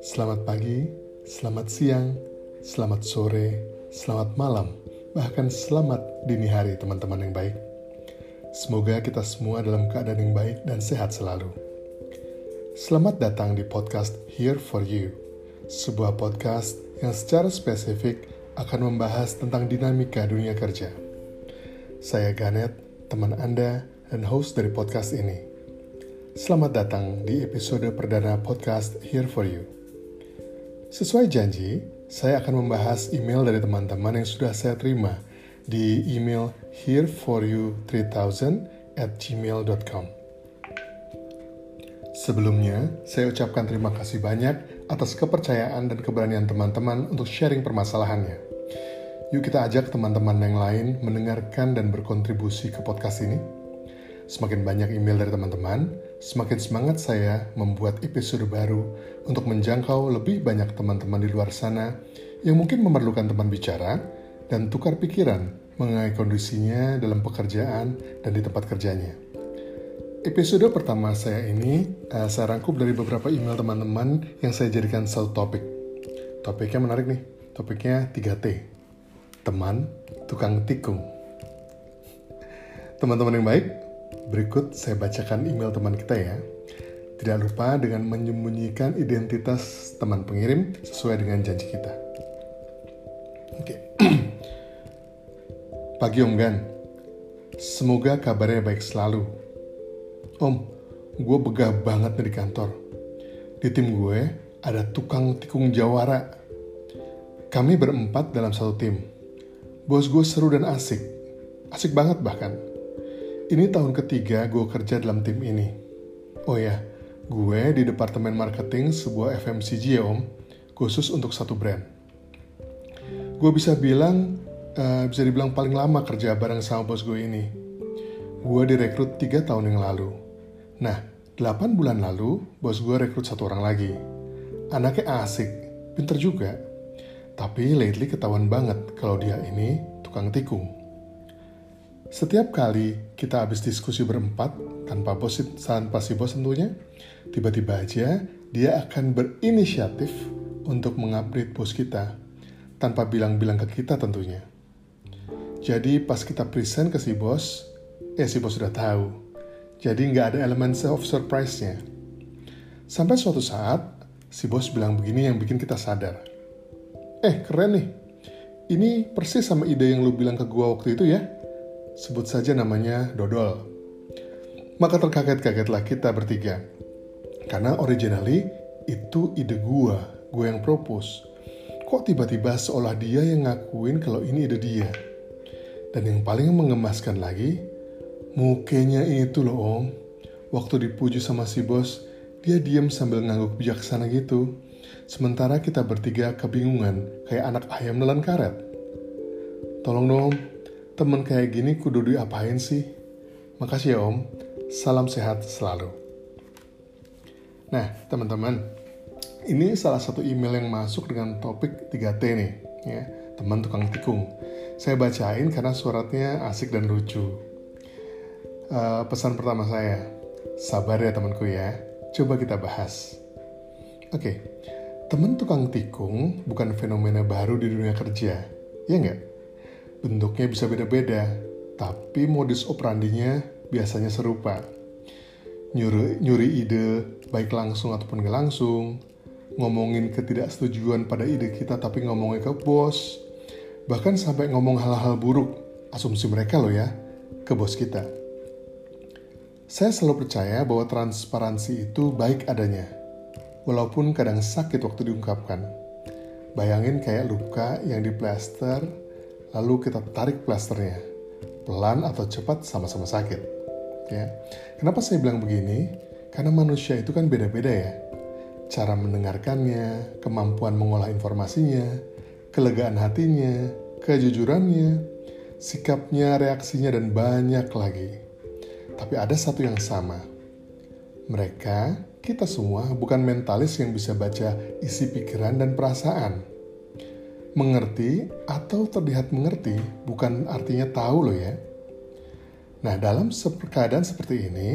Selamat pagi, selamat siang, selamat sore, selamat malam, bahkan selamat dini hari teman-teman yang baik. Semoga kita semua dalam keadaan yang baik dan sehat selalu. Selamat datang di podcast Here for You, sebuah podcast yang secara spesifik akan membahas tentang dinamika dunia kerja. Saya Ganet, teman Anda dan host dari podcast ini. Selamat datang di episode perdana podcast Here for You. Sesuai janji, saya akan membahas email dari teman-teman yang sudah saya terima di email hereforyou3000 at gmail.com. Sebelumnya, saya ucapkan terima kasih banyak atas kepercayaan dan keberanian teman-teman untuk sharing permasalahannya. Yuk kita ajak teman-teman yang lain mendengarkan dan berkontribusi ke podcast ini. Semakin banyak email dari teman-teman, semakin semangat saya membuat episode baru untuk menjangkau lebih banyak teman-teman di luar sana yang mungkin memerlukan teman bicara dan tukar pikiran mengenai kondisinya dalam pekerjaan dan di tempat kerjanya. Episode pertama saya ini uh, saya rangkup dari beberapa email teman-teman yang saya jadikan satu topik. Topiknya menarik nih, topiknya 3T. Teman, tukang tikung. Teman-teman yang baik, Berikut saya bacakan email teman kita ya. Tidak lupa dengan menyembunyikan identitas teman pengirim sesuai dengan janji kita. Oke. Pagi Om Gan. Semoga kabarnya baik selalu. Om, gue begah banget nih di kantor. Di tim gue ada tukang tikung jawara. Kami berempat dalam satu tim. Bos gue seru dan asik. Asik banget bahkan ini tahun ketiga gue kerja dalam tim ini. Oh ya, gue di Departemen Marketing sebuah FMCG ya om, khusus untuk satu brand. Gue bisa bilang, uh, bisa dibilang paling lama kerja bareng sama bos gue ini. Gue direkrut 3 tahun yang lalu. Nah, 8 bulan lalu, bos gue rekrut satu orang lagi. Anaknya asik, pinter juga. Tapi lately ketahuan banget kalau dia ini tukang tikung. Setiap kali kita habis diskusi berempat, tanpa bos, tanpa si bos tentunya, tiba-tiba aja dia akan berinisiatif untuk mengupdate bos kita, tanpa bilang-bilang ke kita tentunya. Jadi pas kita present ke si bos, eh si bos sudah tahu. Jadi nggak ada elemen of surprise-nya. Sampai suatu saat, si bos bilang begini yang bikin kita sadar. Eh keren nih, ini persis sama ide yang lu bilang ke gua waktu itu ya Sebut saja namanya Dodol. Maka terkaget-kagetlah kita bertiga. Karena originally itu ide gua, gue yang propose. Kok tiba-tiba seolah dia yang ngakuin kalau ini ide dia. Dan yang paling mengemaskan lagi, mukanya itu loh om. Waktu dipuji sama si bos, dia diam sambil ngangguk bijaksana gitu. Sementara kita bertiga kebingungan, kayak anak ayam nelan karet. Tolong dong, Temen kayak gini kudu diapain sih? Makasih ya om, salam sehat selalu. Nah teman-teman, ini salah satu email yang masuk dengan topik 3T nih, ya, teman tukang tikung. Saya bacain karena suratnya asik dan lucu. Uh, pesan pertama saya, sabar ya temanku ya, coba kita bahas. Oke, okay. teman tukang tikung bukan fenomena baru di dunia kerja, ya nggak? Bentuknya bisa beda-beda, tapi modus operandinya biasanya serupa. Nyuri, nyuri ide, baik langsung ataupun gak langsung, ngomongin ketidaksetujuan pada ide kita tapi ngomongnya ke bos, bahkan sampai ngomong hal-hal buruk, asumsi mereka loh ya, ke bos kita. Saya selalu percaya bahwa transparansi itu baik adanya, walaupun kadang sakit waktu diungkapkan. Bayangin kayak luka yang diplaster lalu kita tarik plasternya. Pelan atau cepat sama-sama sakit. Ya. Kenapa saya bilang begini? Karena manusia itu kan beda-beda ya. Cara mendengarkannya, kemampuan mengolah informasinya, kelegaan hatinya, kejujurannya, sikapnya, reaksinya, dan banyak lagi. Tapi ada satu yang sama. Mereka, kita semua, bukan mentalis yang bisa baca isi pikiran dan perasaan Mengerti atau terlihat mengerti bukan artinya tahu loh ya. Nah, dalam keadaan seperti ini,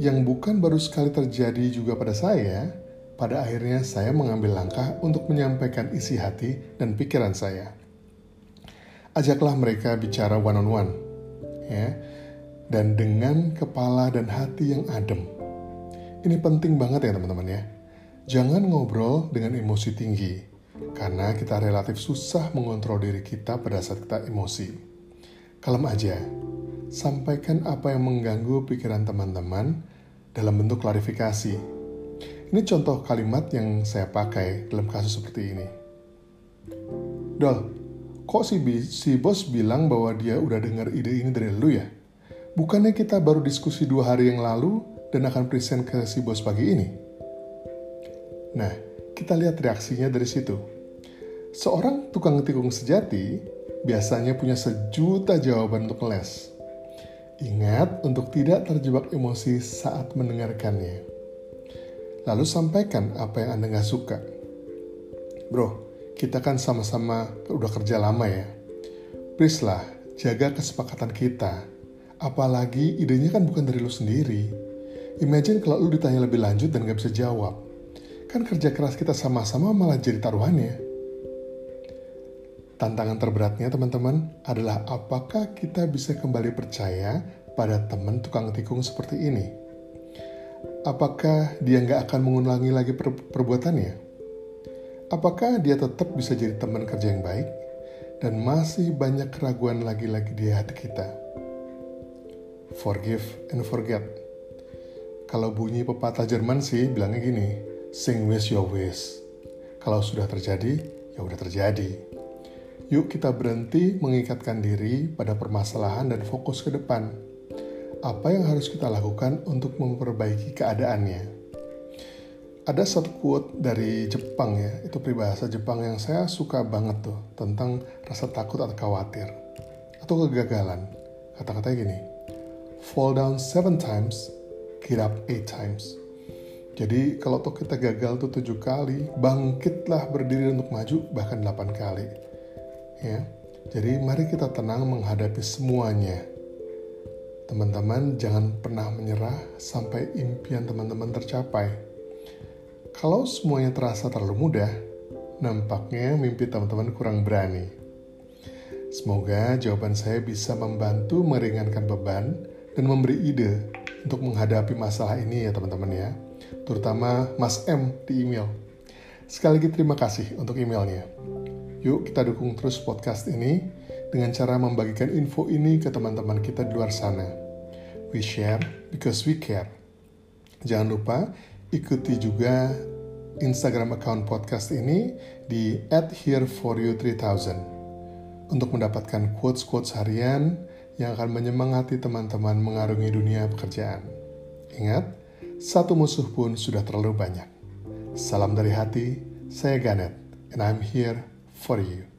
yang bukan baru sekali terjadi juga pada saya, pada akhirnya saya mengambil langkah untuk menyampaikan isi hati dan pikiran saya. Ajaklah mereka bicara one on one, ya, dan dengan kepala dan hati yang adem. Ini penting banget ya teman-teman ya. Jangan ngobrol dengan emosi tinggi, karena kita relatif susah mengontrol diri kita pada saat kita emosi. Kalem aja, sampaikan apa yang mengganggu pikiran teman-teman dalam bentuk klarifikasi. Ini contoh kalimat yang saya pakai dalam kasus seperti ini. Dol, kok si, si bos bilang bahwa dia udah dengar ide ini dari lu ya? Bukannya kita baru diskusi dua hari yang lalu dan akan present ke si bos pagi ini? Nah, kita lihat reaksinya dari situ. Seorang tukang tikung sejati biasanya punya sejuta jawaban untuk les. Ingat untuk tidak terjebak emosi saat mendengarkannya. Lalu sampaikan apa yang Anda nggak suka. Bro, kita kan sama-sama udah kerja lama ya. Please lah, jaga kesepakatan kita. Apalagi idenya kan bukan dari lu sendiri. Imagine kalau lu ditanya lebih lanjut dan gak bisa jawab kan kerja keras kita sama-sama malah jadi taruhannya. Tantangan terberatnya teman-teman adalah apakah kita bisa kembali percaya pada teman tukang tikung seperti ini? Apakah dia nggak akan mengulangi lagi per perbuatannya? Apakah dia tetap bisa jadi teman kerja yang baik? Dan masih banyak keraguan lagi-lagi di hati kita. Forgive and forget. Kalau bunyi pepatah Jerman sih bilangnya gini, sing with your wish. Kalau sudah terjadi, ya udah terjadi. Yuk kita berhenti mengikatkan diri pada permasalahan dan fokus ke depan. Apa yang harus kita lakukan untuk memperbaiki keadaannya? Ada satu quote dari Jepang ya, itu peribahasa Jepang yang saya suka banget tuh, tentang rasa takut atau khawatir, atau kegagalan. Kata-katanya gini, fall down seven times, get up eight times. Jadi kalau toh kita gagal tuh tujuh kali, bangkitlah berdiri untuk maju bahkan delapan kali. Ya, jadi mari kita tenang menghadapi semuanya. Teman-teman jangan pernah menyerah sampai impian teman-teman tercapai. Kalau semuanya terasa terlalu mudah, nampaknya mimpi teman-teman kurang berani. Semoga jawaban saya bisa membantu meringankan beban dan memberi ide untuk menghadapi masalah ini ya teman-teman ya terutama Mas M di email. Sekali lagi terima kasih untuk emailnya. Yuk kita dukung terus podcast ini dengan cara membagikan info ini ke teman-teman kita di luar sana. We share because we care. Jangan lupa ikuti juga Instagram account podcast ini di @hereforyou3000 untuk mendapatkan quotes-quotes harian yang akan menyemangati teman-teman mengarungi dunia pekerjaan. Ingat, satu musuh pun sudah terlalu banyak. Salam dari hati, saya Ganet, and I'm here for you.